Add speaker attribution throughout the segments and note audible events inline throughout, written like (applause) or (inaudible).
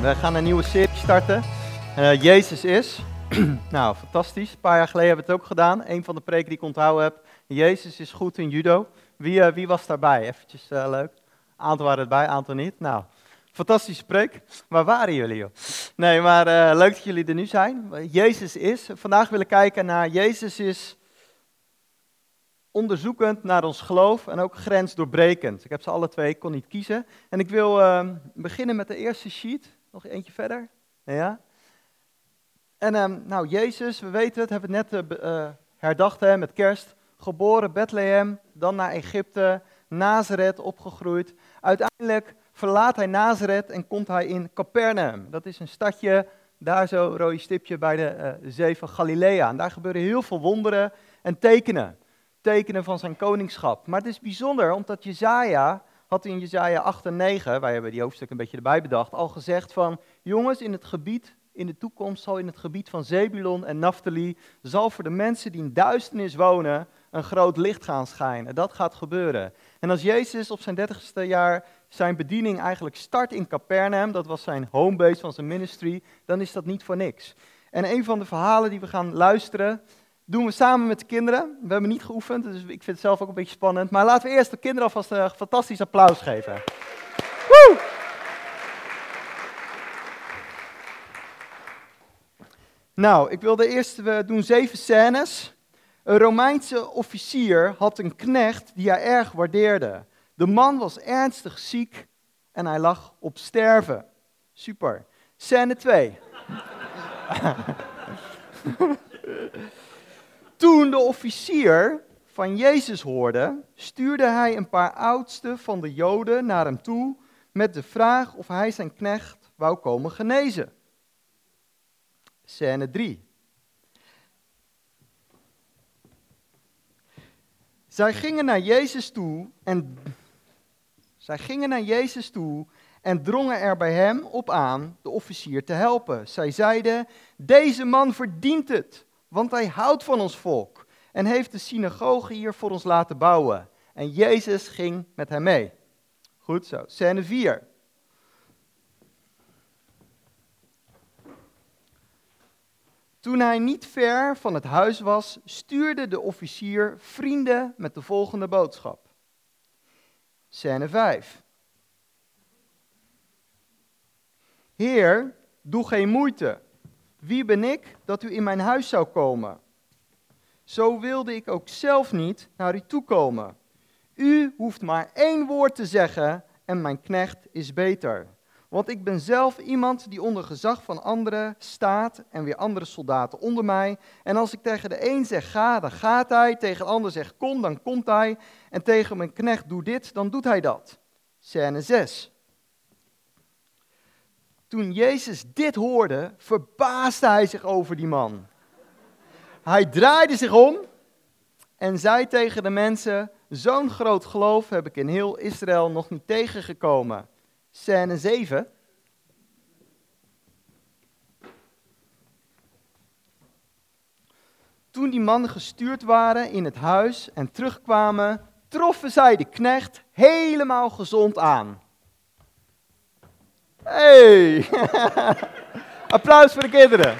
Speaker 1: We gaan een nieuwe serie starten. Uh, Jezus is. (clears throat) nou, fantastisch. Een paar jaar geleden hebben we het ook gedaan. Een van de preken die ik onthouden heb. Jezus is goed in judo. Wie, uh, wie was daarbij? Eventjes uh, leuk. Aantal waren erbij, aantal niet. Nou, fantastische preek. Waar waren jullie, joh? Nee, maar leuk dat jullie er nu zijn. Jezus is. Vandaag willen we kijken naar Jezus is onderzoekend naar ons geloof en ook grensdoorbrekend. Ik heb ze alle twee, ik kon niet kiezen. En ik wil uh, beginnen met de eerste sheet. Nog eentje verder. Ja. En um, nou, Jezus, we weten het, hebben het net uh, herdacht hè, met kerst. Geboren Bethlehem, dan naar Egypte, Nazareth opgegroeid. Uiteindelijk verlaat hij Nazareth en komt hij in Capernaum. Dat is een stadje, daar zo rode stipje bij de uh, zee van Galilea. En daar gebeuren heel veel wonderen en tekenen tekenen van zijn koningschap. Maar het is bijzonder, omdat Jezaja had in Jezaja 8 en 9, wij hebben die hoofdstuk een beetje erbij bedacht, al gezegd van, jongens, in het gebied, in de toekomst zal in het gebied van Zebulon en Naphtali, zal voor de mensen die in duisternis wonen, een groot licht gaan schijnen. Dat gaat gebeuren. En als Jezus op zijn dertigste jaar zijn bediening eigenlijk start in Capernaum, dat was zijn homebase van zijn ministry, dan is dat niet voor niks. En een van de verhalen die we gaan luisteren, doen we samen met de kinderen. We hebben niet geoefend, dus ik vind het zelf ook een beetje spannend. Maar laten we eerst de kinderen alvast een fantastisch applaus geven. Nou, ik wilde eerst, we doen zeven scènes. Een Romeinse officier had een knecht die hij erg waardeerde. De man was ernstig ziek en hij lag op sterven. Super. Scène 2. (laughs) Toen de officier van Jezus hoorde, stuurde hij een paar oudsten van de Joden naar hem toe met de vraag of hij zijn knecht wou komen genezen. Scène 3. Zij gingen naar Jezus toe en zij gingen naar Jezus toe en drongen er bij hem op aan de officier te helpen. Zij zeiden: Deze man verdient het want hij houdt van ons volk en heeft de synagoge hier voor ons laten bouwen. En Jezus ging met hem mee. Goed zo, scène 4. Toen hij niet ver van het huis was, stuurde de officier vrienden met de volgende boodschap. Scène 5. Heer, doe geen moeite wie ben ik dat u in mijn huis zou komen? Zo wilde ik ook zelf niet naar u toe komen. U hoeft maar één woord te zeggen en mijn knecht is beter. Want ik ben zelf iemand die onder gezag van anderen staat en weer andere soldaten onder mij. En als ik tegen de een zeg ga, dan gaat hij. Tegen de ander zeg kom, dan komt hij. En tegen mijn knecht doe dit, dan doet hij dat. Scène 6. Toen Jezus dit hoorde, verbaasde hij zich over die man. Hij draaide zich om en zei tegen de mensen: Zo'n groot geloof heb ik in heel Israël nog niet tegengekomen. Scène 7. Toen die mannen gestuurd waren in het huis en terugkwamen, troffen zij de knecht helemaal gezond aan. Hey! (laughs) Applaus voor de kinderen.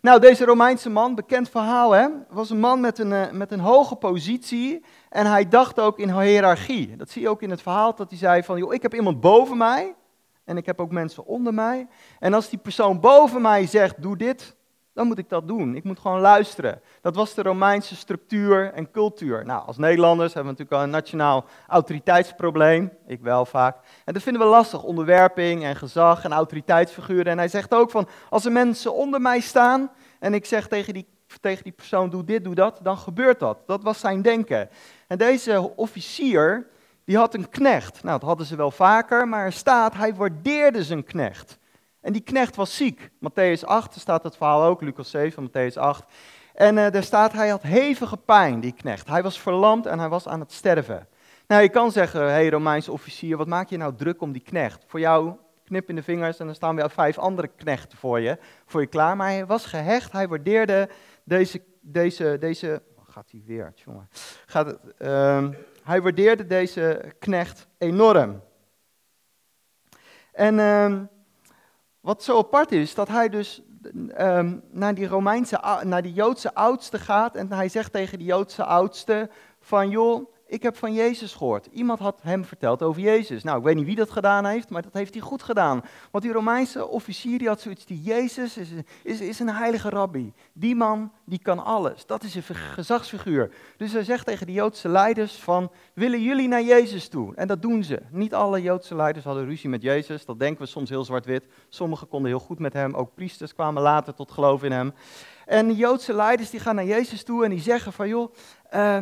Speaker 1: Nou, deze Romeinse man, bekend verhaal hè, was een man met een, eh, met een hoge positie en hij dacht ook in hiërarchie. Dat zie je ook in het verhaal, dat hij zei van, joh, ik heb iemand boven mij en ik heb ook mensen onder mij. En als die persoon boven mij zegt, doe dit, dan moet ik dat doen. Ik moet gewoon luisteren. Dat was de Romeinse structuur en cultuur. Nou, als Nederlanders hebben we natuurlijk al een nationaal autoriteitsprobleem. Ik wel vaak. En dat vinden we lastig, onderwerping en gezag en autoriteitsfiguren. En hij zegt ook van, als er mensen onder mij staan en ik zeg tegen die, tegen die persoon, doe dit, doe dat, dan gebeurt dat. Dat was zijn denken. En deze officier, die had een knecht. Nou, dat hadden ze wel vaker, maar er staat, hij waardeerde zijn knecht. En die knecht was ziek. Matthäus 8, staat het verhaal ook, Lucas 7, Matthäus 8. En uh, daar staat, hij had hevige pijn, die knecht. Hij was verlamd en hij was aan het sterven. Nou, je kan zeggen, hé hey, Romeinse officier, wat maak je nou druk om die knecht? Voor jou, knip in de vingers en dan staan weer vijf andere knechten voor je, voor je klaar. Maar hij was gehecht, hij waardeerde deze, deze, deze gaat hij weer, jongen. Gaat ehm, hij waardeerde deze knecht enorm. En ehm, wat zo apart is, dat hij dus um, naar die Romeinse, naar die Joodse oudste gaat en hij zegt tegen die Joodse oudste van, joh, ik heb van Jezus gehoord. Iemand had hem verteld over Jezus. Nou, ik weet niet wie dat gedaan heeft, maar dat heeft hij goed gedaan. Want die Romeinse officier die had zoiets, die Jezus is, is, is een heilige rabbi. Die man, die kan alles. Dat is een gezagsfiguur. Dus hij zegt tegen de Joodse leiders van, willen jullie naar Jezus toe? En dat doen ze. Niet alle Joodse leiders hadden ruzie met Jezus. Dat denken we soms heel zwart-wit. Sommigen konden heel goed met hem. Ook priesters kwamen later tot geloof in hem. En de Joodse leiders die gaan naar Jezus toe en die zeggen van, joh... Uh,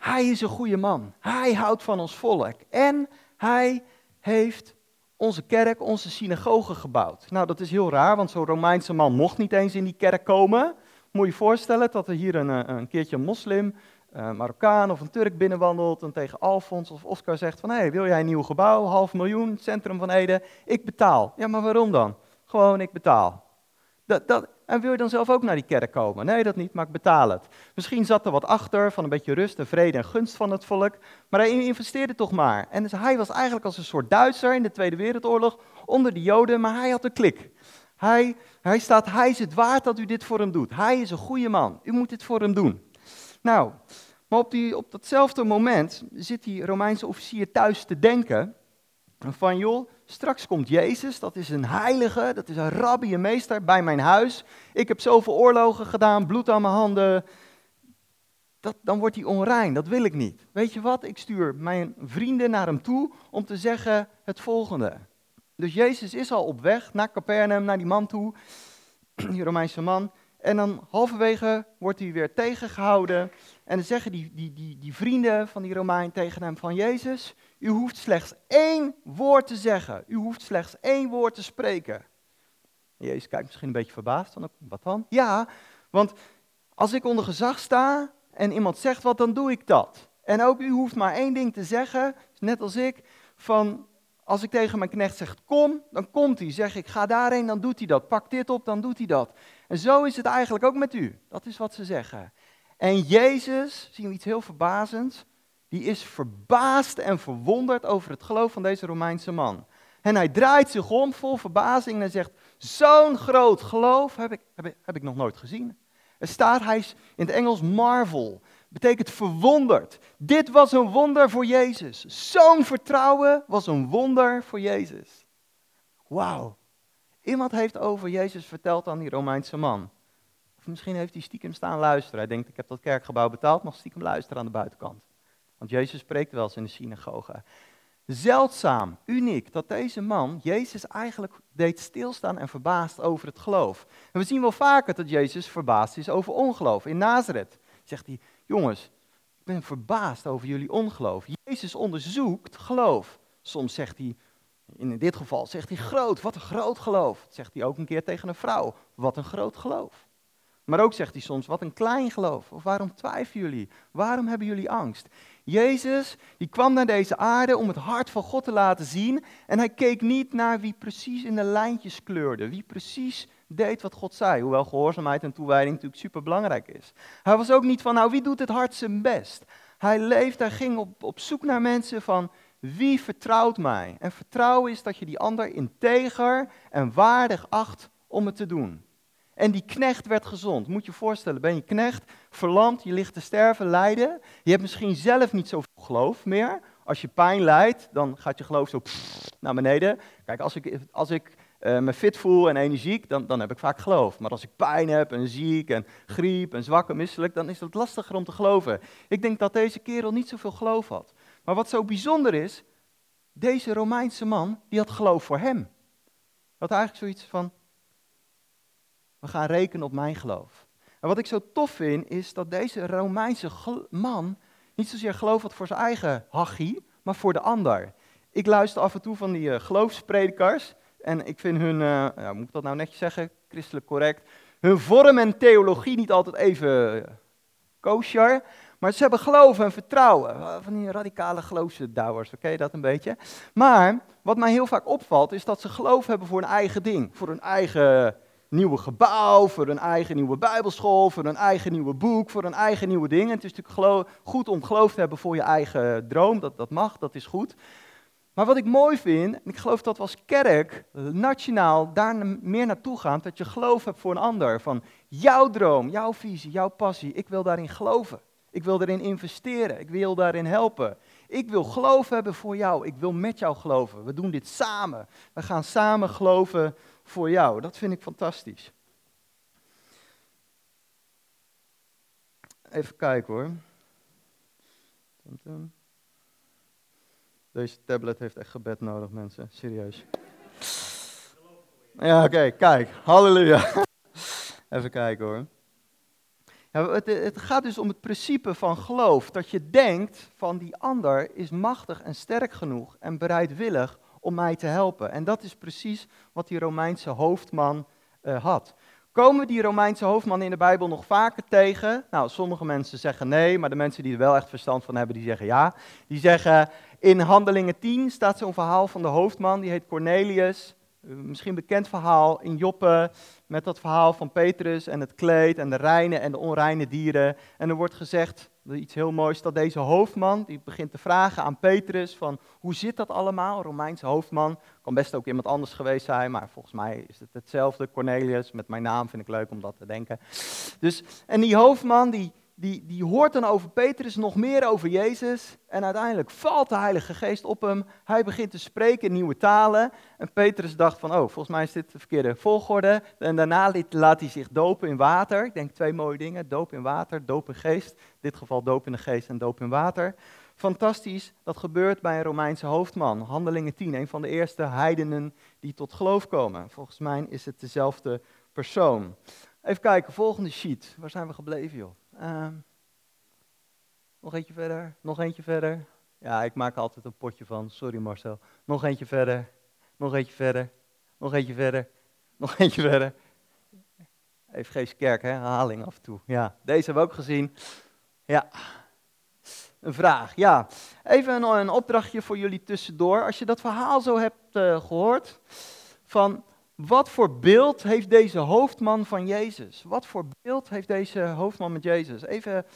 Speaker 1: hij is een goede man. Hij houdt van ons volk. En hij heeft onze kerk, onze synagoge gebouwd. Nou, dat is heel raar, want zo'n Romeinse man mocht niet eens in die kerk komen. Moet je je voorstellen dat er hier een, eh, een keertje een moslim, eh, Marokkaan of een Turk binnenwandelt en tegen Alfons of Oscar zegt van, hé, hey, wil jij een nieuw gebouw, half miljoen, centrum van Ede? Ik betaal. Ja, maar waarom dan? Gewoon, ik betaal. Dat, dat, en wil je dan zelf ook naar die kerk komen? Nee, dat niet, maar ik betaal het. Misschien zat er wat achter van een beetje rust en vrede en gunst van het volk, maar hij investeerde toch maar. En dus hij was eigenlijk als een soort Duitser in de Tweede Wereldoorlog onder de Joden, maar hij had een klik. Hij, hij staat, hij is het waard dat u dit voor hem doet. Hij is een goede man, u moet dit voor hem doen. Nou, maar op, die, op datzelfde moment zit die Romeinse officier thuis te denken van joh, Straks komt Jezus, dat is een heilige, dat is een rabbi, meester bij mijn huis. Ik heb zoveel oorlogen gedaan, bloed aan mijn handen. Dat, dan wordt hij onrein, dat wil ik niet. Weet je wat, ik stuur mijn vrienden naar hem toe om te zeggen het volgende. Dus Jezus is al op weg naar Capernaum, naar die man toe, (clears throat) die Romeinse man. En dan halverwege wordt hij weer tegengehouden. En dan zeggen die, die, die, die vrienden van die Romein tegen hem van Jezus, u hoeft slechts één woord te zeggen. U hoeft slechts één woord te spreken. Jezus kijkt misschien een beetje verbaasd. Dan, wat dan? Ja, want als ik onder gezag sta en iemand zegt wat, dan doe ik dat. En ook u hoeft maar één ding te zeggen, net als ik, van als ik tegen mijn knecht zeg kom, dan komt hij. Zeg ik ga daarheen, dan doet hij dat. Pak dit op, dan doet hij dat. En zo is het eigenlijk ook met u. Dat is wat ze zeggen. En Jezus, zien we iets heel verbazends, die is verbaasd en verwonderd over het geloof van deze Romeinse man. En hij draait zich om vol verbazing en zegt, zo'n groot geloof heb ik, heb, ik, nog nooit gezien. Er staat, hij is in het Engels marvel, betekent verwonderd. Dit was een wonder voor Jezus. Zo'n vertrouwen was een wonder voor Jezus. Wauw. Iemand heeft over Jezus verteld aan die Romeinse man. Of misschien heeft hij stiekem staan luisteren. Hij denkt, ik heb dat kerkgebouw betaald, mag stiekem luisteren aan de buitenkant. Want Jezus spreekt wel eens in de synagoge. Zeldzaam, uniek, dat deze man Jezus eigenlijk deed stilstaan en verbaasd over het geloof. En we zien wel vaker dat Jezus verbaasd is over ongeloof. In Nazareth zegt hij, jongens, ik ben verbaasd over jullie ongeloof. Jezus onderzoekt geloof. Soms zegt hij, in dit geval zegt hij groot, wat een groot geloof. Zegt hij ook een keer tegen een vrouw, wat een groot geloof. Maar ook zegt hij soms, wat een klein geloof. Of waarom twijfelen jullie? Waarom hebben jullie angst? Jezus, die kwam naar deze aarde om het hart van God te laten zien. En hij keek niet naar wie precies in de lijntjes kleurde. Wie precies deed wat God zei. Hoewel gehoorzaamheid en toewijding natuurlijk super belangrijk is. Hij was ook niet van, nou wie doet het hart zijn best? Hij leefde, hij ging op, op zoek naar mensen van, wie vertrouwt mij? En vertrouwen is dat je die ander integer en waardig acht om het te doen. En die knecht werd gezond. Moet je je voorstellen, ben je knecht, verlamd, je ligt te sterven, lijden. Je hebt misschien zelf niet zoveel geloof meer. Als je pijn lijdt, dan gaat je geloof zo naar beneden. Kijk, als ik, als ik uh, me fit voel en energiek, dan, dan heb ik vaak geloof. Maar als ik pijn heb en ziek en griep en zwak en misselijk, dan is het lastiger om te geloven. Ik denk dat deze kerel niet zoveel geloof had. Maar wat zo bijzonder is, deze Romeinse man, die had geloof voor hem. Had eigenlijk zoiets van, we gaan rekenen op mijn geloof. En wat ik zo tof vind, is dat deze Romeinse man niet zozeer geloof had voor zijn eigen hachie, maar voor de ander. Ik luister af en toe van die uh, geloofspredikers en ik vind hun, uh, ja, moet ik dat nou netjes zeggen, christelijk correct, hun vorm en theologie niet altijd even uh, kosher. Maar ze hebben geloof en vertrouwen. Van die radicale geloofsdouwers, oké, dat een beetje. Maar wat mij heel vaak opvalt, is dat ze geloof hebben voor hun eigen ding. Voor hun eigen nieuwe gebouw, voor een eigen nieuwe bijbelschool, voor een eigen nieuwe boek, voor een eigen nieuwe ding. En het is natuurlijk goed om geloof te hebben voor je eigen droom, dat, dat mag, dat is goed. Maar wat ik mooi vind, en ik geloof dat we als kerk nationaal daar meer naartoe gaan, dat je geloof hebt voor een ander. Van jouw droom, jouw visie, jouw passie, ik wil daarin geloven. Ik wil daarin investeren, ik wil daarin helpen. Ik wil geloof hebben voor jou, ik wil met jou geloven. We doen dit samen. We gaan samen geloven voor jou. Dat vind ik fantastisch. Even kijken hoor. Deze tablet heeft echt gebed nodig, mensen. Serieus. Ja, oké, kijk. Halleluja. (laughs) Even kijken hoor. Ja, het, het, gaat dus om het principe van geloof. Dat je denkt van die ander is machtig en sterk genoeg en bereidwillig om mij te helpen. En dat is precies wat die Romeinse hoofdman uh, had. Komen die Romeinse hoofdman in de Bijbel nog vaker tegen? Nou, sommige mensen zeggen nee, maar de mensen die er wel echt verstand van hebben, die zeggen ja. Die zeggen, in Handelingen 10 staat zo'n verhaal van de hoofdman, die heet Cornelius. Eh, misschien bekend verhaal in Joppe, met dat verhaal van Petrus en het kleed en de reine en de onreine dieren. En er wordt gezegd, iets heel moois, dat deze hoofdman, die begint te vragen aan Petrus van, hoe zit dat allemaal, Romeinse hoofdman, kan best ook iemand anders geweest zijn, maar volgens mij is het hetzelfde, Cornelius, met mijn naam vind ik leuk om dat te denken. Dus, en die hoofdman, die, die, die hoort dan over Petrus nog meer over Jezus. En uiteindelijk valt de Heilige Geest op hem. Hij begint te spreken in nieuwe talen. En Petrus dacht van, oh, volgens mij is dit de verkeerde volgorde. En daarna laat hij zich dopen in water. Ik denk twee mooie dingen, doop in water, doop in geest. In dit geval doop in de geest en doop in water. Fantastisch, dat gebeurt bij een Romeinse hoofdman. Handelingen 10, een van de eerste heidenen die tot geloof komen. Volgens mij is het dezelfde persoon. Even kijken, volgende sheet. Waar zijn we gebleven, joh? Ehm, nog eentje verder, nog eentje verder. Ja, ik maak altijd een potje van. Sorry Marcel. Nog eentje verder, nog eentje verder, nog eentje verder, nog eentje verder. Even Kerk, hè? herhaling af en toe. Ja, deze hebben we ook gezien. Ja, een vraag. Ja, even een, een opdrachtje voor jullie tussendoor. Als je dat verhaal zo hebt uh, gehoord, van wat voor beeld heeft deze hoofdman van Jezus? Wat voor beeld heeft deze hoofdman met Jezus? Even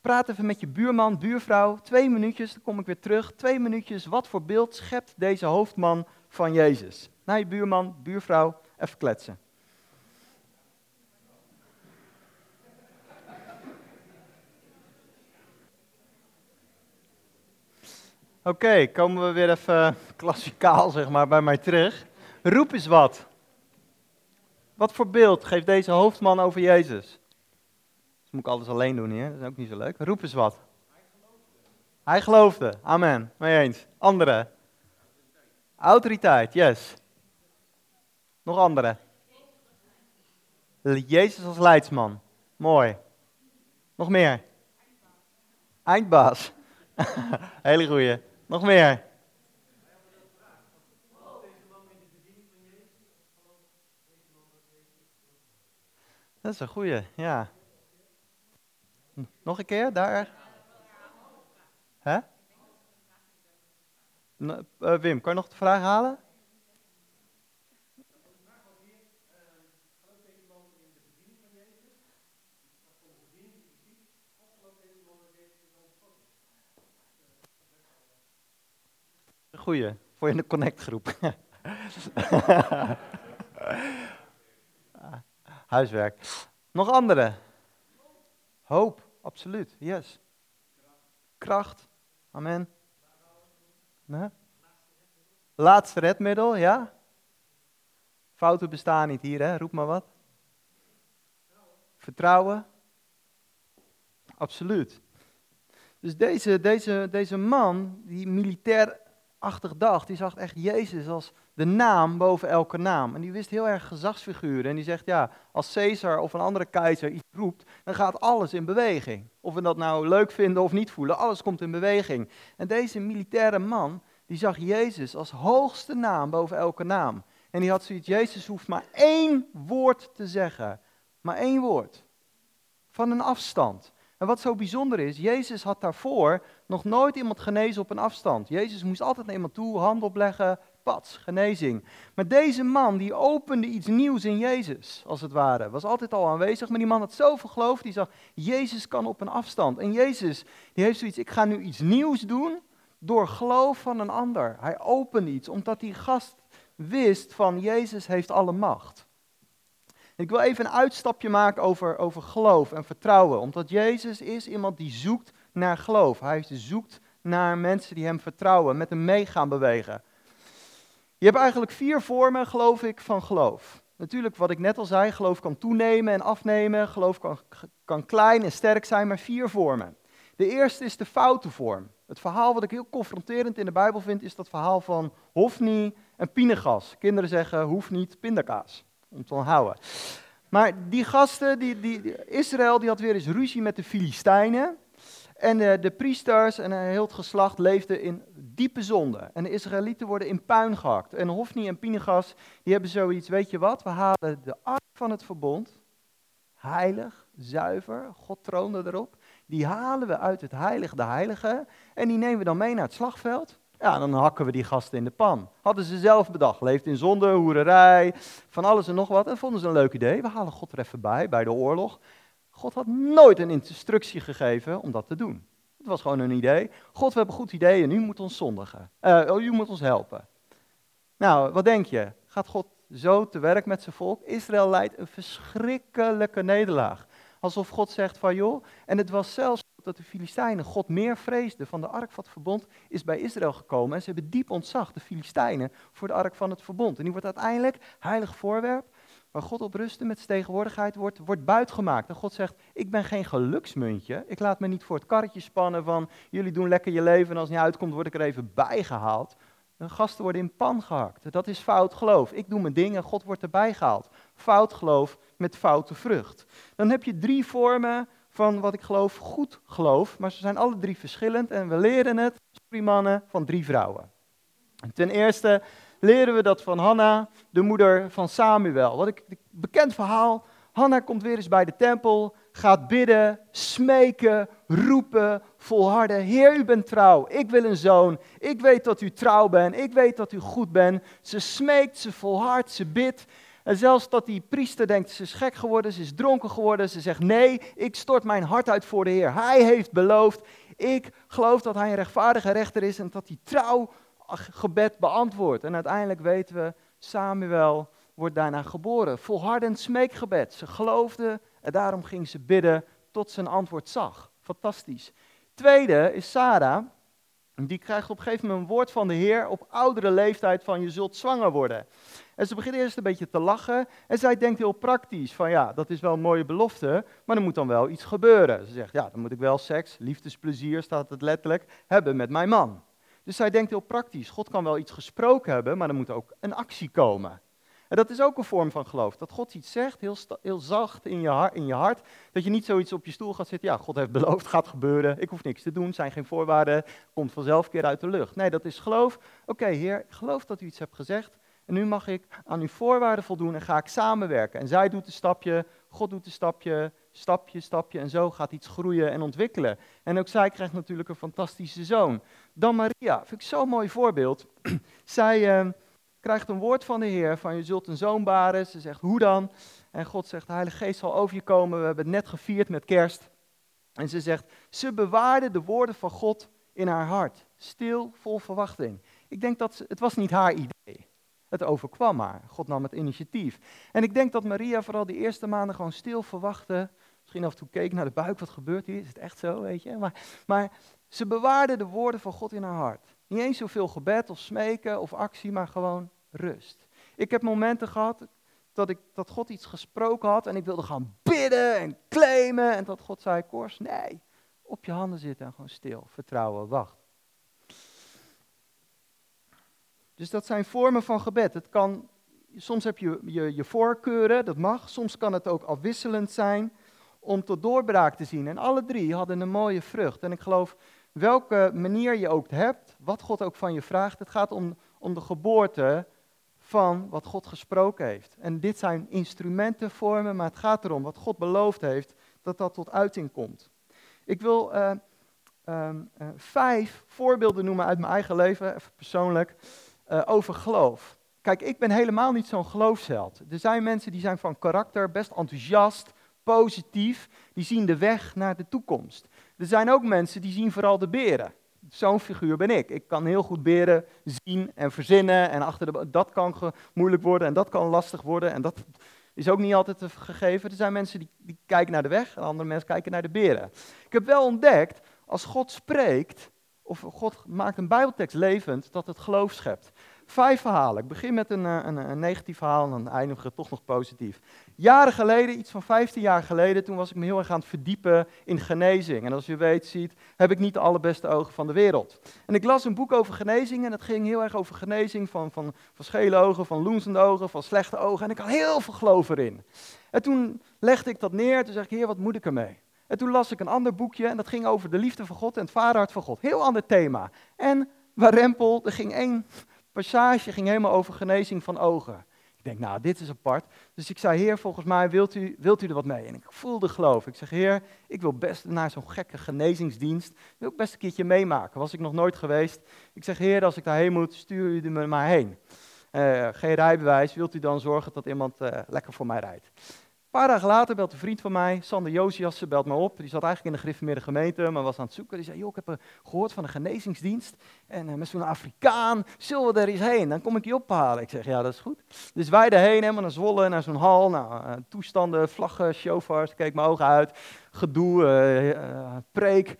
Speaker 1: praat even met je buurman, buurvrouw. Twee minuutjes, dan kom ik weer terug. Twee minuutjes, wat voor beeld schept deze hoofdman van Jezus? Naar je buurman, buurvrouw, even kletsen. Oké, komen we weer even klassikaal zeg maar bij mij terug. Roep eens wat. Wat voor beeld geeft deze hoofdman over Jezus? Dat moet ik alles alleen doen hier, dat is ook niet zo leuk. Roep eens wat. Hij geloofde. Amen. Mee eens. Andere. Autoriteit, yes. Nog andere. Jezus als leidsman. Mooi. Nog meer. Eindbaas. (laughs) Hele goeie. Nog meer. Dat is een goeie, ja. Nog een keer, daar. Hè? Uh, Wim, kan je nog de vraag halen? Goeie, voor in de connectgroep. (laughs) huiswerk. Nog andere? Hoop, absoluut, yes. Kracht, amen. Laatste redmiddel, ja? Fouten bestaan niet hier, hè? Roep maar wat. Vertrouwen. Absoluut. Dus deze, deze, deze man, die militair achtig dacht, die zag echt Jezus als de naam boven elke naam. En die wist heel erg gezagsfiguren. En die zegt, ja, als Caesar of een andere keizer iets roept, dan gaat alles in beweging. Of we dat nou leuk vinden of niet voelen, alles komt in beweging. En deze militaire man, die zag Jezus als hoogste naam boven elke naam. En die had zoiets, Jezus hoeft maar één woord te zeggen. Maar één woord. Van een afstand. En wat zo bijzonder is, Jezus had daarvoor nog nooit iemand genezen op een afstand. Jezus moest altijd naar iemand toe, hand opleggen, pats, genezing. Maar deze man, die opende iets nieuws in Jezus, als het ware. Was altijd al aanwezig, maar die man had zoveel geloof, die zag, Jezus kan op een afstand. En Jezus, die heeft zoiets, ik ga nu iets nieuws doen door geloof van een ander. Hij opende iets, omdat die gast wist van, Jezus heeft alle macht. Ik wil even een uitstapje maken over, over geloof en vertrouwen, omdat Jezus is iemand die zoekt naar geloof. Hij zoekt naar mensen die hem vertrouwen, met hem mee gaan bewegen. Je hebt eigenlijk vier vormen, geloof ik, van geloof. Natuurlijk, wat ik net al zei, geloof kan toenemen en afnemen, geloof kan, kan klein en sterk zijn, maar vier vormen. De eerste is de foute vorm. Het verhaal wat ik heel confronterend in de Bijbel vind, is dat verhaal van Hofni en Pinegas. Kinderen zeggen, hoeft niet, pindakaas, om te onthouden. Maar die gasten, die, die, Israël, die had weer eens ruzie met de Filistijnen. En de, de priesters en heel het geslacht leefden in diepe zonde. En de Israëlieten worden in puin gehakt. En Hofni en Pinegas, die hebben zoiets, weet je wat, we halen de ark van het verbond, heilig, zuiver, God troonde erop. Die halen we uit het heilige de heilige en die nemen we dan mee naar het slagveld. Ja, dan hakken we die gasten in de pan. Hadden ze zelf bedacht. Leeft in zonde, hoererij, van alles en nog wat. En vonden ze een leuk idee. We halen God er even bij, bij de oorlog. God had nooit een instructie gegeven om dat te doen. Het was gewoon een idee. God, we hebben een goed idee en u moet ons zondigen. Uh, u moet ons helpen. Nou, wat denk je? Gaat God zo te werk met zijn volk? Israël leidt een verschrikkelijke nederlaag. Alsof God zegt van joh, en het was zelfs dat de Filistijnen God meer vreesden van de ark van het verbond, is bij Israël gekomen. En ze hebben diep ontzag, de Filistijnen, voor de ark van het verbond. En die wordt uiteindelijk heilig voorwerp waar God op rustte met zijn tegenwoordigheid, wordt, wordt buitgemaakt. En God zegt, ik ben geen geluksmuntje. Ik laat me niet voor het karretje spannen van, jullie doen lekker je leven en als het niet uitkomt, word ik er even bijgehaald. De gasten worden in pan gehakt. Dat is fout geloof. Ik doe mijn dingen, God wordt erbij gehaald. Fout geloof met foute vrucht. Dan heb je drie vormen van wat ik geloof, goed geloof. Maar ze zijn alle drie verschillend en we leren het, sorry mannen, van drie vrouwen. Ten eerste leren we dat van Hanna, de moeder van Samuel. Wat ik, bekend verhaal. Hanna komt weer eens bij de tempel, gaat bidden, smeken, roepen, volharden. Heer, u bent trouw. Ik wil een zoon. Ik weet dat u trouw bent. Ik weet dat u goed bent. Ze smeekt, ze volhardt, ze bidt. En zelfs dat die priester denkt, ze is gek geworden, ze is dronken geworden. Ze zegt, nee, ik stort mijn hart uit voor de Heer. Hij heeft beloofd, ik geloof dat hij een rechtvaardige rechter is en dat hij trouw gebed beantwoord. En uiteindelijk weten we, Samuel wordt daarna geboren. Volhardend smeekgebed. Ze geloofde en daarom ging ze bidden tot ze een antwoord zag. Fantastisch. Tweede is Sarah. Die krijgt op een gegeven moment een woord van de Heer op oudere leeftijd van je zult zwanger worden. En ze begint eerst een beetje te lachen en zij denkt heel praktisch van ja, dat is wel een mooie belofte, maar er moet dan wel iets gebeuren. Ze zegt ja, dan moet ik wel seks, liefdesplezier staat het letterlijk, hebben met mijn man. Dus zij denkt heel praktisch, God kan wel iets gesproken hebben, maar er moet ook een actie komen. En dat is ook een vorm van geloof. Dat God iets zegt, heel, heel zacht in je, hart, in je hart. Dat je niet zoiets op je stoel gaat zitten. Ja, God heeft beloofd, gaat gebeuren. Ik hoef niks te doen, zijn geen voorwaarden. Komt vanzelf keer uit de lucht. Nee, dat is geloof. Oké, Heer, ik geloof dat u iets hebt gezegd. En nu mag ik aan uw voorwaarden voldoen en ga ik samenwerken. En zij doet een stapje, God doet een stapje, stapje, stapje. En zo gaat iets groeien en ontwikkelen. En ook zij krijgt natuurlijk een fantastische zoon. Dan Maria, vind ik zo'n mooi voorbeeld. (clears throat) zij uh, krijgt een woord van de Heer van je zult een zoon baren. Ze zegt, hoe dan? En God zegt, de Heilige Geest zal over je komen. We hebben het net gevierd met kerst. En ze zegt, ze bewaarde de woorden van God in haar hart. Stil, vol verwachting. Ik denk dat het was niet haar idee. Het overkwam haar. God nam het initiatief. En ik denk dat Maria vooral die eerste maanden gewoon stil verwachtte. Misschien af en toe keek naar de buik, wat gebeurt hier? Is het echt zo, weet je? Maar, maar ze bewaarde de woorden van God in haar hart. Niet eens zoveel gebed of smeken of actie, maar gewoon rust. Ik heb momenten gehad dat, ik, dat God iets gesproken had en ik wilde gaan bidden en claimen. En dat God zei, Kors, nee, op je handen zitten en gewoon stil, vertrouwen, wacht. Dus dat zijn vormen van gebed. Het kan, soms heb je, je je voorkeuren, dat mag. Soms kan het ook afwisselend zijn om tot doorbraak te zien. En alle drie hadden een mooie vrucht. En ik geloof, welke manier je ook hebt, wat God ook van je vraagt, het gaat om, om de geboorte van wat God gesproken heeft. En dit zijn instrumenten, vormen, maar het gaat erom wat God beloofd heeft, dat dat tot uiting komt. Ik wil uh, vijf voorbeelden noemen uit mijn eigen leven, even persoonlijk. Eh, over geloof. Kijk, ik ben helemaal niet zo'n geloofsheld. Er zijn mensen die zijn van karakter best enthousiast, positief, die zien de weg naar de toekomst. Er zijn ook mensen die zien vooral de beren. Zo'n figuur ben ik. Ik kan heel goed beren zien en verzinnen en achter de, dat kan moeilijk worden en dat kan lastig worden en dat is ook niet altijd gegeven. Er zijn mensen die, die kijken naar de weg en andere mensen kijken naar de beren. Ik heb wel ontdekt, als God spreekt, of God maakt een bijbeltekst levend, dat het geloof schept. Vijf verhalen. Ik begin met een, eh, een, een negatief verhaal en dan eindigen we toch nog positief. Jaren geleden, iets van 15 jaar geleden, toen was ik me heel erg aan het verdiepen in genezing. En als je weet, ziet, heb ik niet de allerbeste ogen van de wereld. En ik las een boek over genezing en dat ging heel erg over genezing van, van, van schele ogen, van loensende ogen, van slechte ogen. En ik had heel veel geloof erin. En toen legde ik dat neer, toen zei ik, heer, wat moet ik ermee? En toen las ik een ander boekje en dat ging over de liefde van God en het vaderhart van God. Heel ander thema. En waar Rempel, er ging één passage ging helemaal over genezing van ogen. Ik denk, nou, dit is apart. Dus ik zei, heer, volgens mij wilt u, wilt u er wat mee? En ik voelde geloof. Ik zeg, heer, ik wil best naar zo'n gekke genezingsdienst, wil ik best een keertje meemaken. Was ik nog nooit geweest. Ik zeg, heer, als ik daarheen moet, stuur u me maar heen. Uh, geen rijbewijs, wilt u dan zorgen dat iemand uh, lekker voor mij rijdt? Paar dagen later belt een vriend van mij, Sander Josias, belt me op. Die zat eigenlijk in de gereformeerde gemeente, maar was aan het zoeken. Die zei, joh, ik heb gehoord van een genezingsdienst. En uh, met zo'n Afrikaan, zullen we er eens heen? Dan kom ik je ophalen. Ik zeg, ja, dat is goed. Dus wij erheen, helemaal naar Zwolle, naar zo'n hal. Nou, uh, toestanden, vlaggen, shofars, keek mijn ogen uit. Gedoe, preek.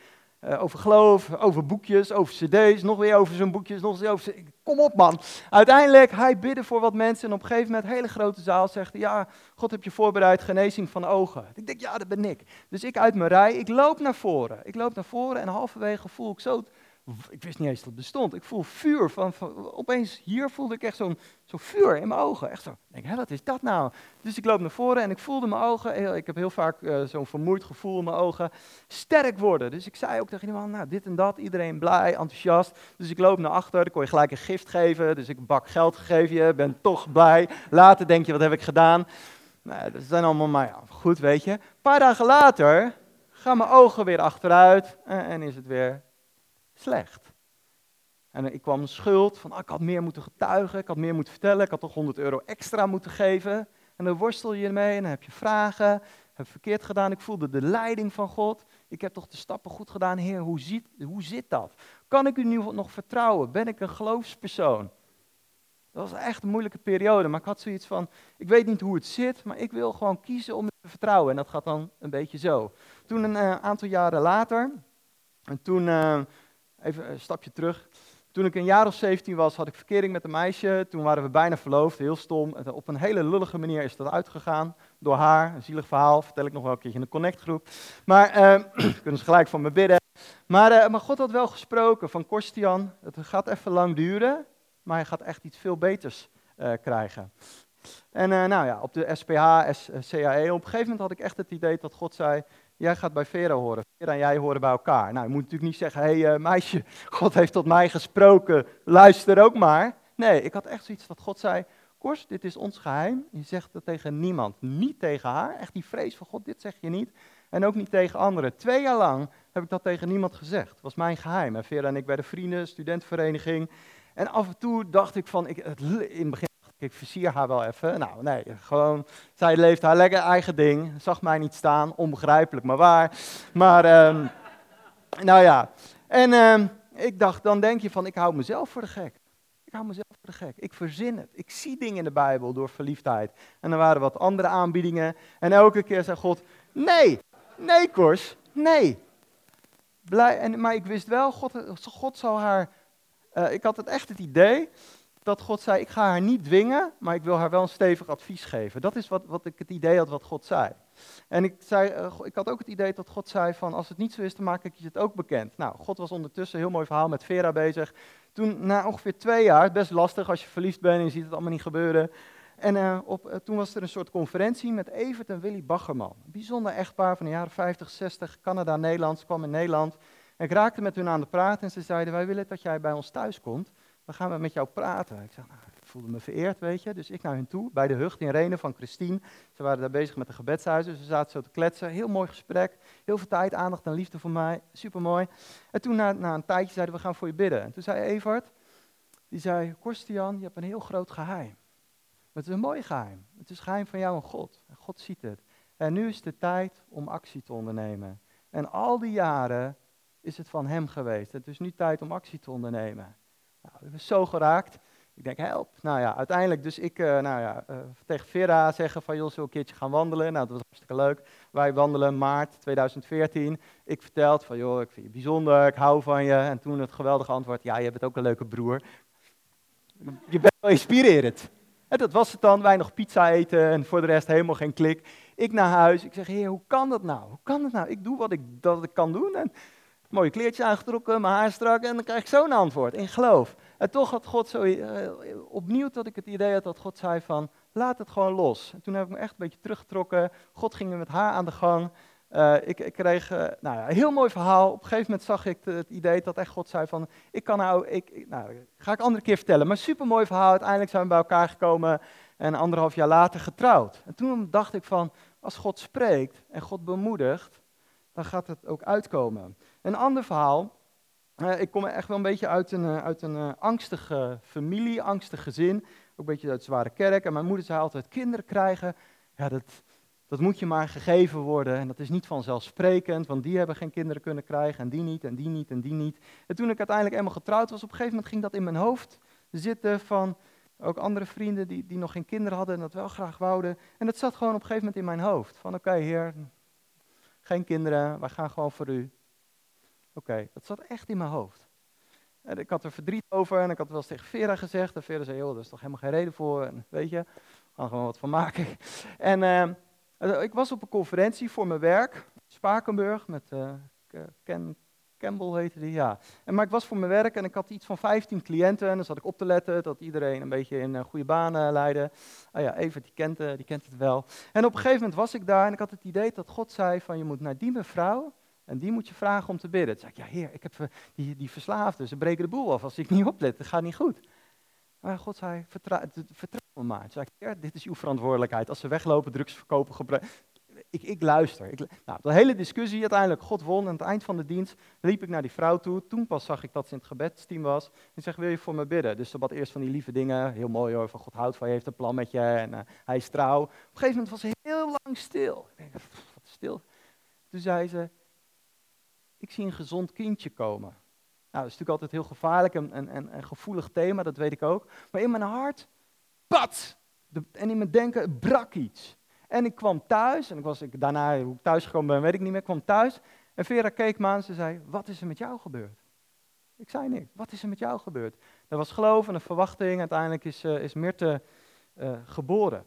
Speaker 1: Uh, over geloof, over boekjes, over cd's, nog weer over zo'n boekjes, nog weer over... Kom op man. Uiteindelijk, hij bidde voor wat mensen en op een gegeven moment, hele grote zaal, zegt ja, God heb je voorbereid, genezing van ogen. Ik denk, ja, dat ben ik. Dus ik uit mijn rij, ik loop naar voren. Ik loop naar voren en halverwege voel ik zo ik wist niet eens dat het bestond. Ik voel vuur. Van, opeens hier voelde ik echt zo'n zo vuur in mijn ogen. Echt zo. Denk, wat is dat nou? Dus ik loop naar voren en ik voelde mijn ogen. Ik heb heel vaak uh, zo'n vermoeid gevoel in mijn ogen. Sterk worden. Dus ik zei ook tegen die man, nou, dit en dat. Iedereen blij, enthousiast. Dus ik loop naar achter. Dan kon je gelijk een gift geven. Dus ik bak geld gegeven je. Ben toch blij. Later denk je, wat heb ik gedaan? Nou, dat zijn allemaal, maar ja, goed, weet je. Een paar dagen later gaan mijn ogen weer achteruit. en, en is het weer slecht. En ik kwam schuld van, ah, ik had meer moeten getuigen, ik had meer moeten vertellen, ik had toch 100 euro extra moeten geven. En dan worstel je ermee en dan heb je vragen, heb verkeerd gedaan, ik voelde de leiding van God. Ik heb toch de stappen goed gedaan, Heer, hoe, ziet, hoe zit dat? Kan ik u nu nog vertrouwen? Ben ik een geloofspersoon? Dat was echt een moeilijke periode, maar ik had zoiets van, ik weet niet hoe het zit, maar ik wil gewoon kiezen om te vertrouwen. En dat gaat dan een beetje zo. Toen een uh, aantal jaren later, en toen... Uh, even een stapje terug. Toen ik een jaar of 17 was, had ik verkering met een meisje. Toen waren we bijna verloofd, heel stom. Op een hele lullige manier is dat uitgegaan. Door haar, een zielig verhaal, vertel ik nog wel een keertje in de connectgroep. Maar (clears throat) uh, kunnen ze gelijk van me bidden. Maar, uh, maar God had wel gesproken van Korstian, het gaat even lang duren, maar hij gaat echt iets veel beters uh, krijgen. En nou ja, op de SPH, CAE, op een gegeven moment had ik echt het idee dat God zei, jij gaat bij Vera horen. Vera en jij horen bij elkaar. Nou, je moet natuurlijk niet zeggen, hé hey, uh, meisje, (laughs) God heeft tot mij gesproken, luister ook maar. Nee, ik had echt zoiets dat God zei, Kors, dit is ons geheim. Je zegt dat tegen niemand, niet tegen haar. Echt die vrees van God, dit zeg je niet. En ook niet tegen anderen. Twee jaar lang heb ik dat tegen niemand gezegd. Het was mijn geheim. En Vera en ik bij de vrienden, studentenvereniging. En af en toe dacht ik van, ik, het, in het begin ik versier haar wel even. Nou, nee, gewoon, zij leeft haar lekker eigen ding. Zag mij niet staan, onbegrijpelijk, maar waar. Maar, um, nou ja. En um, ik dacht, dan denk je van, ik hou mezelf voor de gek. Ik hou mezelf voor de gek. Ik verzin het. Ik zie dingen in de Bijbel door verliefdheid. En er waren wat andere aanbiedingen. En elke keer zei God, nee, nee Kors, nee. Blij, en, maar ik wist wel, God, God zou haar... Uh, ik had het echt het idee dat God zei, ik ga haar niet dwingen, maar ik wil haar wel een stevig advies geven. Dat is wat, wat ik het idee had wat God zei. En ik, zei, uh, ik had ook het idee dat God zei van, als het niet zo is, dan maak ik je het ook bekend. Nou, God was ondertussen, heel mooi verhaal, met Vera bezig. Toen, na ongeveer twee jaar, best lastig als je verliefd bent en je ziet het allemaal niet gebeuren. En uh, op, uh, toen was er een soort conferentie met Evert en Willy Baggerman. Bijzonder echtpaar van de jaren 50, 60, Canada, Nederland, kwam in Nederland. En ik raakte met hun aan de praat en ze zeiden, wij willen dat jij bij ons thuis komt dan gaan we met jou praten. Ik zeg, nou, ik voelde me vereerd, weet je. Dus ik naar hen toe, bij de Hucht in Renen van Christine. Ze waren daar bezig met de gebedshuizen, ze zaten zo te kletsen. Heel mooi gesprek, heel veel tijd, aandacht en liefde voor mij, supermooi. En toen na, na een tijdje zeiden we, gaan voor je bidden. En toen zei Evert, Die zei, Korstian, je hebt een heel groot geheim. Het is een mooi geheim. Het is geheim van jou en God. En God ziet het. En nu is de tijd om actie te ondernemen. En al die jaren is het van hem geweest. Het is nu tijd om actie te ondernemen. Nou, ik ben zo geraakt. Ik denk, help. Nou ja, uiteindelijk dus ik uh, nou ja, uh, tegen Vera zeggen van, joh, zullen een keertje gaan wandelen? Nou, dat was hartstikke leuk. Wij wandelen maart 2014. Ik vertelde van, joh, ik vind je bijzonder, ik hou van je. En toen het geweldige antwoord, ja, je bent ook een leuke broer. Je bent wel inspirerend. En dat was het dan, wij nog pizza eten en voor de rest helemaal geen klik. Ik naar huis, ik zeg, heer, hoe kan dat nou? Hoe kan dat nou? Ik doe wat ik, dat ik kan doen en mooie kleertje aangetrokken, mijn haar strak en dan krijg ik zo'n antwoord in geloof. En toch had God zo, uh, opnieuw dat ik het idee had dat God zei van, laat het gewoon los. En toen heb ik me echt een beetje teruggetrokken. God ging met haar aan de gang. Uh, ik, ik, kreeg uh, nou ja, een heel mooi verhaal. Op een gegeven moment zag ik het idee dat echt God zei van, ik kan nou, ik, nou, ga ik andere keer vertellen. Maar super mooi verhaal. Uiteindelijk zijn we bij elkaar gekomen en anderhalf jaar later getrouwd. En toen dacht ik van, als God spreekt en God bemoedigt, dan gaat het ook uitkomen. Een ander verhaal. Uh, ik kom echt wel een beetje uit een, uit een angstige familie, angstig gezin. Ook een beetje uit zware kerk. En mijn moeder zei altijd, kinderen krijgen, ja, dat, dat moet je maar gegeven worden. En dat is niet vanzelfsprekend, want die hebben geen kinderen kunnen krijgen. En die niet, en die niet, en die niet. En toen ik uiteindelijk eenmaal getrouwd was, op een gegeven moment ging dat in mijn hoofd zitten van... Ook andere vrienden die, die nog geen kinderen hadden en dat wel graag wouden. En dat zat gewoon op een gegeven moment in mijn hoofd. Van oké, heer, geen kinderen, wij gaan gewoon voor u. Oké, dat zat echt in mijn hoofd. En ik had er verdriet over en ik had wel eens tegen Vera gezegd. En Vera zei, joh, daar is toch helemaal geen reden voor. Weet je, we gewoon wat van maken. (laughs) En uh, ik was op een conferentie voor mijn werk, Spakenburg, met uh, Ken Campbell heette die, ja. En, maar ik was voor mijn werk en ik had iets van 15 cliënten. En dan zat ik op te letten dat iedereen een beetje in uh, goede banen leidde. Ah ja, Evert, die kent, die kent het wel. En op een gegeven moment was ik daar en ik had het idee dat God zei van, je moet naar die mevrouw en die moet je vragen om te bidden. Toen zei ik, ja heer, ik heb die, die verslaafden, ze breken de boel af als ik niet oplet, dat gaat niet goed. Maar God zei, vertrouw, me maar. Toen zei ik, heer, dit is uw verantwoordelijkheid. Als ze weglopen, drugs verkopen, gebruiken. Ik, ik, luister. Ik, nou, de hele discussie, uiteindelijk, God won. Aan het eind van de dienst liep ik naar die vrouw toe. Toen pas zag ik dat ze in het gebedsteam was. En zeg, wil je voor me bidden? Dus ze bad eerst van die lieve dingen. Heel mooi hoor, van God houdt van je, heeft een plan met je. En uh, hij is trouw. Op een gegeven moment was ze heel lang stil. Ik denk, wat stil. Toen zei ze, ik zie een gezond kindje komen. Nou, dat is natuurlijk altijd heel gevaarlijk en, en, en, en gevoelig thema, dat weet ik ook. Maar in mijn hart, pat! en in mijn denken brak iets. En ik kwam thuis, en ik was, ik, daarna, hoe ik thuis gekomen ben, weet ik niet meer. Ik kwam thuis en Vera keek me aan en ze zei, wat is er met jou gebeurd? Ik zei niks, wat is er met jou gebeurd? Er was geloof en een verwachting, uiteindelijk is, uh, is Mirte uh, geboren.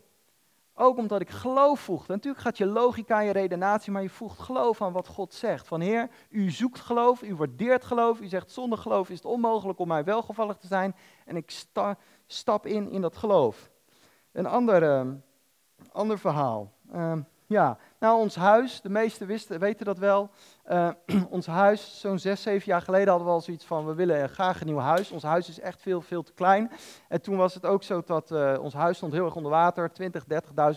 Speaker 1: Ook omdat ik geloof voegde. Natuurlijk gaat je logica en je redenatie, maar je voegt geloof aan wat God zegt. Van Heer, u zoekt geloof, u waardeert geloof, u zegt zonder geloof is het onmogelijk om mij welgevallig te zijn. En ik sta, stap in in dat geloof. Een ander, uh, ander verhaal. Uh, ja, nou ons huis, de meesten wisten, weten dat wel. Uh, (clears throat) ons huis, zo'n zes, zeven jaar geleden hadden we al zoiets van, we willen graag een nieuw huis. Ons huis is echt veel, veel te klein. En toen was het ook zo dat uh, ons huis stond heel erg onder water, 20,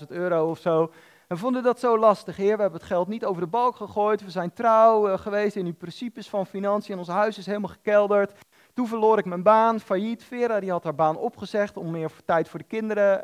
Speaker 1: 30.000 euro of zo. En we vonden dat zo lastig, heer. We hebben het geld niet over de balk gegooid. We zijn trouw uh, geweest in die principes van financiën. En ons huis is helemaal gekelderd. Toen verloor ik mijn baan, failliet. Vera die had haar baan opgezegd om meer tijd voor de kinderen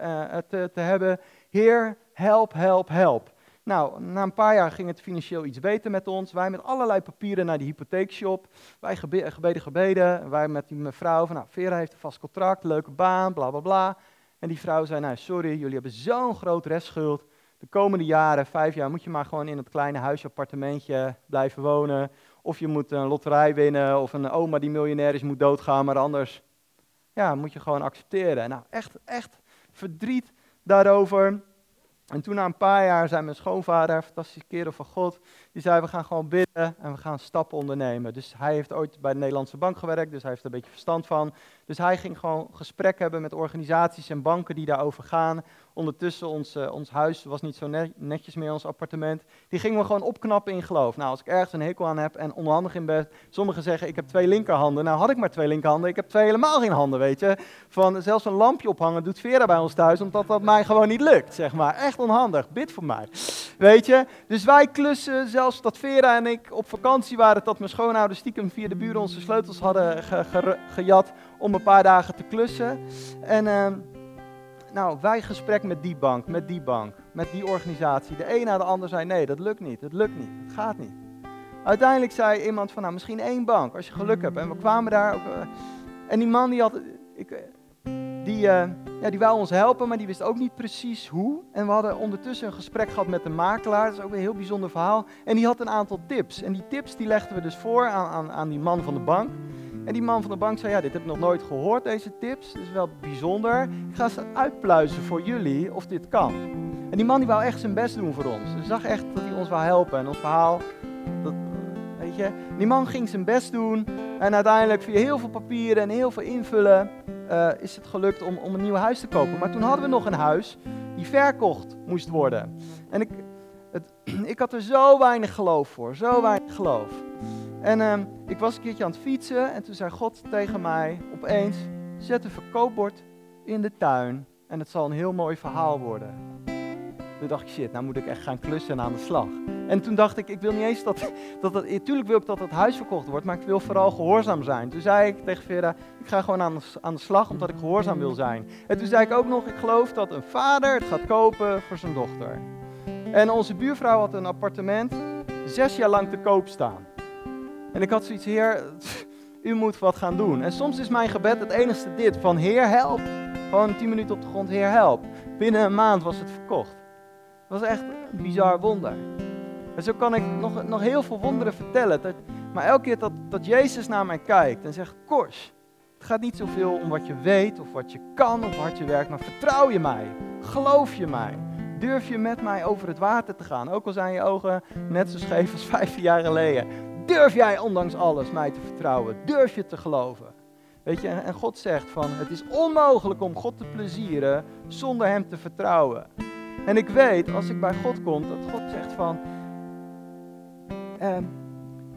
Speaker 1: te, te hebben. Heer, help, help, help. Nou, na een paar jaar ging het financieel iets beter met ons. Wij met allerlei papieren naar die hypotheekshop. Wij gebe gebeden, gebeden. Wij met die mevrouw van, nou, Vera heeft een vast contract, leuke baan, bla bla bla. En die vrouw zei, nou sorry, jullie hebben zo'n groot restschuld. De komende jaren, vijf jaar, moet je maar gewoon in het kleine huisje, appartementje blijven wonen. Of je moet een loterij winnen, of een oma die miljonair is moet doodgaan, maar anders ja, moet je gewoon accepteren. Nou, echt, echt verdriet daarover. En toen na een paar jaar zei mijn schoonvader, fantastische kerel van God, die zei we gaan gewoon bidden en we gaan stappen ondernemen. Dus hij heeft ooit bij de Nederlandse bank gewerkt, dus hij heeft er een beetje verstand van. Dus hij ging gewoon gesprek hebben met organisaties en banken die daarover gaan, ondertussen ons, uh, ons huis was niet zo netjes meer, ons appartement. Die gingen we gewoon opknappen in geloof. Nou, als ik ergens een hekel aan heb en onhandig in ben, sommigen zeggen ik heb twee linkerhanden. Nou, had ik maar twee linkerhanden, ik heb twee helemaal geen handen, weet je. Van zelfs een lampje ophangen doet Vera bij ons thuis, omdat dat mij gewoon niet lukt, zeg maar. Echt onhandig, bid voor mij. Weet je, dus wij klussen, zelfs dat Vera en ik op vakantie waren, dat mijn schoonouders stiekem via de buren onze sleutels hadden gejat om een paar dagen te klussen. En... Uh, nou, wij gesprek met die bank, met die bank, met die organisatie. De een na de ander zei, nee, dat lukt niet, het lukt niet, het gaat niet. Uiteindelijk zei iemand van, nou, misschien één bank, als je geluk hebt. En we kwamen daar ook, uh, en die man die had, ik, eh, die, uh, ja, die wou ons helpen, maar die wist ook niet precies hoe. En we hadden ondertussen een gesprek gehad met de makelaar, dat is ook een heel bijzonder verhaal. En die had een aantal tips. En die tips die legden we dus voor aan, aan, aan die man van de bank. En die man van de bank zei, ja, dit heb ik nog nooit gehoord, deze tips. Dat is wel bijzonder. Ik ga ze uitpluizen voor jullie of dit kan. En die man die wou echt zijn best doen voor ons. Hij zag echt dat hij ons wou helpen. En ons verhaal, dat, weet je. Die man ging zijn best doen. En uiteindelijk via heel veel papieren en heel veel invullen uh, is het gelukt om, om een nieuw huis te kopen. Maar toen hadden we nog een huis die verkocht moest worden. En ik, het, (clears throat) ik had er zo weinig geloof voor, zo weinig geloof. En uh, ik was een keertje aan het fietsen en toen zei God tegen mij opeens, zet een verkoopbord in de tuin en het zal een heel mooi verhaal worden. Toen dacht ik, shit, nou moet ik echt gaan klussen en aan de slag. En toen dacht ik, ik wil niet eens dat, (laughs) dat, dat natuurlijk wil ik dat het huis verkocht wordt, maar ik wil vooral gehoorzaam zijn. Toen zei ik tegen Vera, ik ga gewoon aan de slag omdat ik gehoorzaam wil zijn. En toen zei ik ook nog, ik geloof dat een vader het gaat kopen voor zijn dochter. En onze buurvrouw had een appartement zes jaar lang te koop staan. En ik had zoiets, Heer, u moet wat gaan doen. En soms is mijn gebed het enigste dit, van Heer, help. Gewoon tien minuten op de grond, Heer, help. Binnen een maand was het verkocht. Dat was echt een bizar wonder. En zo kan ik nog, nog heel veel wonderen vertellen. Maar elke keer dat, dat Jezus naar mij kijkt en zegt, Kors, het gaat niet zoveel om wat je weet of wat je kan of wat je werkt, maar vertrouw je mij? Geloof je mij? Durf je met mij over het water te gaan? Ook al zijn je ogen net zo scheef als vijf jaar geleden. Durf jij ondanks alles mij te vertrouwen? Durf je te geloven? Weet je, en God zegt van, het is onmogelijk om God te plezieren zonder Hem te vertrouwen. En ik weet, als ik bij God kom, dat God zegt van, eh,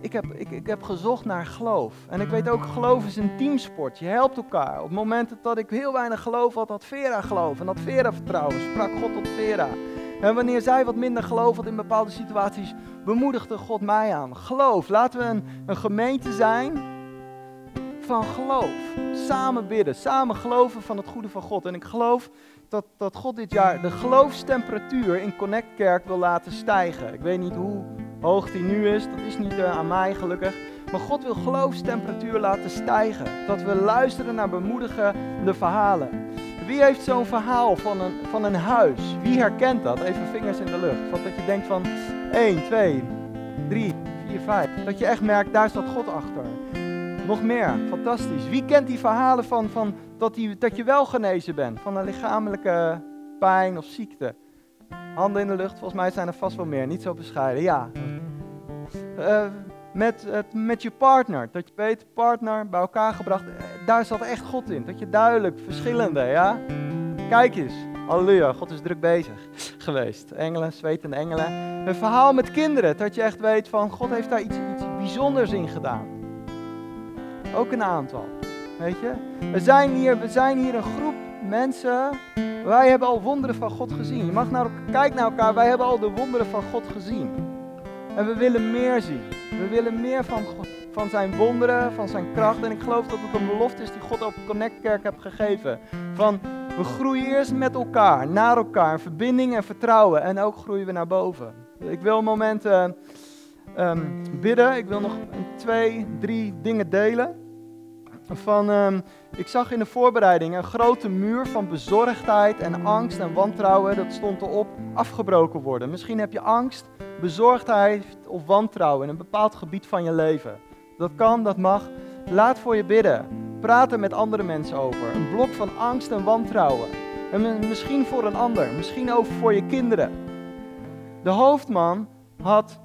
Speaker 1: ik, heb, ik, ik heb gezocht naar geloof. En ik weet ook, geloof is een teamsport. Je helpt elkaar. Op momenten dat ik heel weinig geloof had, had Vera geloof. En had Vera vertrouwen. Sprak God tot Vera. En wanneer zij wat minder geloof had in bepaalde situaties, bemoedigde God mij aan. Geloof. Laten we een, een gemeente zijn van geloof. Samen bidden, samen geloven van het goede van God. En ik geloof dat, dat God dit jaar de geloofstemperatuur in Connect Kerk wil laten stijgen. Ik weet niet hoe hoog die nu is, dat is niet uh, aan mij gelukkig. Maar God wil geloofstemperatuur laten stijgen. Dat we luisteren naar bemoedigende verhalen. Wie heeft zo'n verhaal van een, van een huis? Wie herkent dat? Even vingers in de lucht. Van dat je denkt van 1, 2, 3, 4, 5. Dat je echt merkt, daar staat God achter. Nog meer, fantastisch. Wie kent die verhalen van, van dat, die, dat je wel genezen bent van een lichamelijke pijn of ziekte? Handen in de lucht, volgens mij zijn er vast wel meer, niet zo bescheiden. Ja. Uh, met, met je partner, dat je weet, partner bij elkaar gebracht, eh, daar zat echt God in. Dat je duidelijk, verschillende, ja. Kijk eens, halleluja, God is druk bezig geweest. Engelen, zwetende engelen. Een verhaal met kinderen, dat je echt weet van, God heeft daar iets, iets bijzonders in gedaan. Ook een aantal, weet je. We zijn hier, we zijn hier een groep mensen, wij hebben al wonderen van God gezien. Je mag naar elkaar, kijk naar elkaar, wij hebben al de wonderen van God gezien. En we willen meer zien. We willen meer van, van zijn wonderen, van zijn kracht. En ik geloof dat het een belofte is die God op Connect Kerk heeft gegeven. Van we groeien eerst met elkaar, naar elkaar, verbinding en vertrouwen. En ook groeien we naar boven. Ik wil een moment uh, um, bidden. Ik wil nog twee, drie dingen delen. Van, um, ik zag in de voorbereiding een grote muur van bezorgdheid en angst en wantrouwen. Dat stond erop, afgebroken worden. Misschien heb je angst bezorgdheid of wantrouwen in een bepaald gebied van je leven. Dat kan, dat mag. Laat voor je bidden. Praat er met andere mensen over. Een blok van angst en wantrouwen. En misschien voor een ander, misschien ook voor je kinderen. De hoofdman had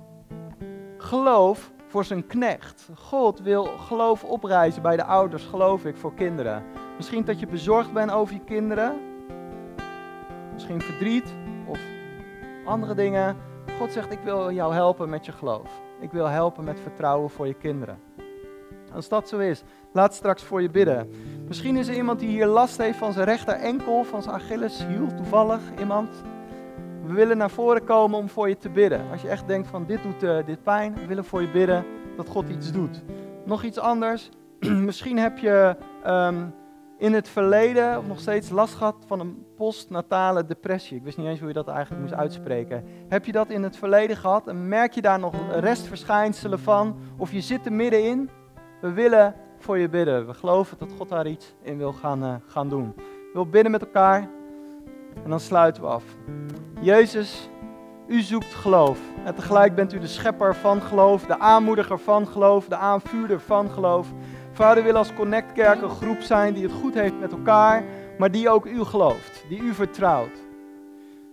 Speaker 1: geloof voor zijn knecht. God wil geloof oprijzen bij de ouders, geloof ik, voor kinderen. Misschien dat je bezorgd bent over je kinderen. misschien verdriet of andere dingen. God zegt, ik wil jou helpen met je geloof. Ik wil helpen met vertrouwen voor je kinderen. Als dat zo is, laat straks voor je bidden. Misschien is er iemand die hier last heeft van zijn rechter enkel, van zijn Achilleshiel, toevallig iemand. We willen naar voren komen om voor je te bidden. Als je echt denkt van dit doet uh, dit pijn, we willen voor je bidden dat God iets doet. Nog iets anders. (clears throat) Misschien heb je um, in het verleden of nog steeds last gehad van een postnatale depressie. Ik wist niet eens hoe je dat eigenlijk moest uitspreken. Heb je dat in het verleden gehad en merk je daar nog restverschijnselen van? Of je zit er middenin? We willen voor je bidden. We geloven dat God daar iets in wil gaan, uh, gaan doen. We willen bidden met elkaar en dan sluiten we af. Jezus, u zoekt geloof. En tegelijk bent u de schepper van geloof, de aanmoediger van geloof, de aanvuurder van geloof. Vader wil als Connect Kerk een groep zijn die het goed heeft met elkaar, maar die ook u gelooft, die u vertrouwt.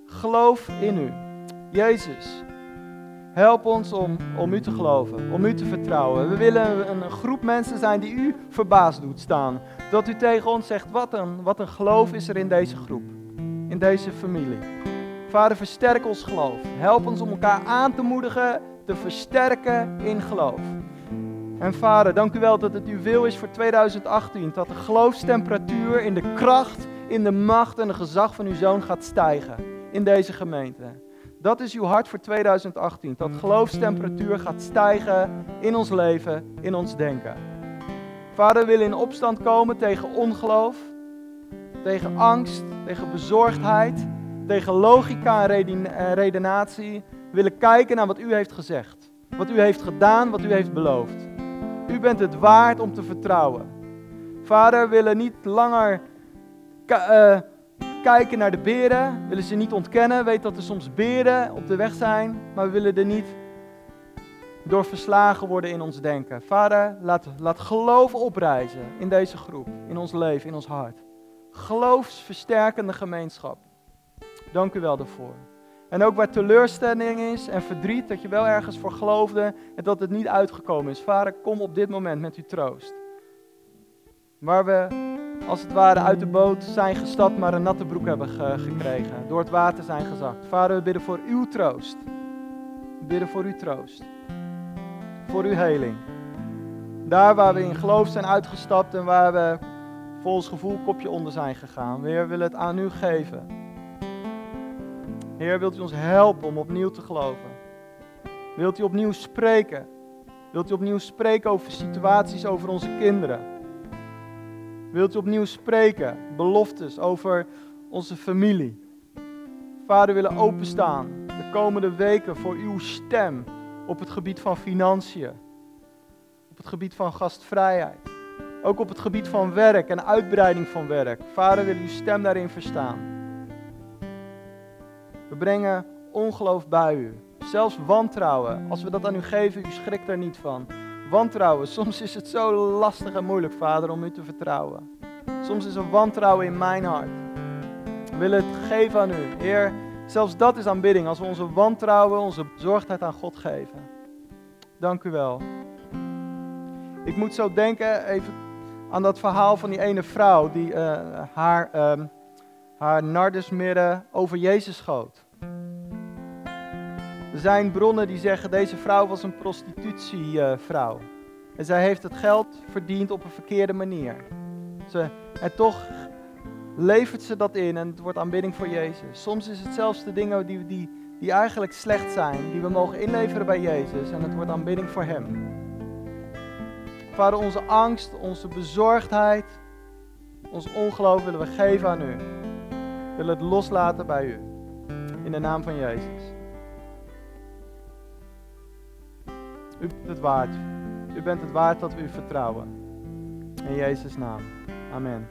Speaker 1: Geloof in u. Jezus, help ons om, om u te geloven, om u te vertrouwen. We willen een, groep mensen zijn die u verbaasd doet staan. Dat u tegen ons zegt, wat een, wat een geloof is er in deze groep, in deze familie. Vader, versterk ons geloof. Help ons om elkaar aan te moedigen, te versterken in geloof. En vader, dank u wel dat het uw wil is voor 2018. Dat de geloofstemperatuur in de kracht, in de macht en de gezag van uw zoon gaat stijgen in deze gemeente. Dat is uw hart voor 2018. Dat geloofstemperatuur gaat stijgen in ons leven, in ons denken. Vader, we willen in opstand komen tegen ongeloof, tegen angst, tegen bezorgdheid, tegen logica en redenatie. We willen kijken naar wat u heeft gezegd, wat u heeft gedaan, wat u heeft beloofd. U bent het waard om te vertrouwen. Vader, we willen niet langer uh, kijken naar de beren, willen ze niet ontkennen. Weet dat er soms beren op de weg zijn, maar we willen er niet door verslagen worden in ons denken. Vader, laat, laat geloof oprijzen in deze groep, in ons leven, in ons hart. Geloofsversterkende gemeenschap. Dank u wel daarvoor. En ook waar teleurstelling is en verdriet, dat je wel ergens voor geloofde en dat het niet uitgekomen is. Vader, kom op dit moment met uw troost. Waar we als het ware uit de boot zijn gestapt, maar een natte broek hebben gekregen. Door het water zijn gezakt. Vader, we bidden voor uw troost. We bidden voor uw troost. Voor uw heling. Daar waar we in geloof zijn uitgestapt en waar we volgens gevoel kopje onder zijn gegaan. Weer willen het aan u geven. Heer, wilt u ons helpen om opnieuw te geloven? Wilt u opnieuw spreken? Wilt u opnieuw spreken over situaties over onze kinderen? Wilt u opnieuw spreken, beloftes over onze familie? Vader, we willen openstaan de komende weken voor uw stem op het gebied van financiën, op het gebied van gastvrijheid, ook op het gebied van werk en uitbreiding van werk. Vader, wil uw stem daarin verstaan. We brengen ongeloof bij u. Zelfs wantrouwen. Als we dat aan u geven, u schrikt er niet van. Wantrouwen. Soms is het zo lastig en moeilijk, Vader, om u te vertrouwen. Soms is er wantrouwen in mijn hart. We willen het geven aan u. Heer, zelfs dat is aanbidding. Als we onze wantrouwen, onze bezorgdheid aan God geven. Dank u wel. Ik moet zo denken even aan dat verhaal van die ene vrouw die uh, haar, uh, haar nardesmirre over Jezus schoot. Er zijn bronnen die zeggen deze vrouw was een prostitutievrouw. En zij heeft het geld verdiend op een verkeerde manier. Ze, en toch levert ze dat in en het wordt aanbidding voor Jezus. Soms is het zelfs de dingen die, die, die eigenlijk slecht zijn, die we mogen inleveren bij Jezus. En het wordt aanbidding voor Hem. Vader, onze angst, onze bezorgdheid, ons ongeloof willen we geven aan U. We willen het loslaten bij U. In de naam van Jezus. U bent het waard. U bent het waard dat we u vertrouwen. In Jezus' naam. Amen.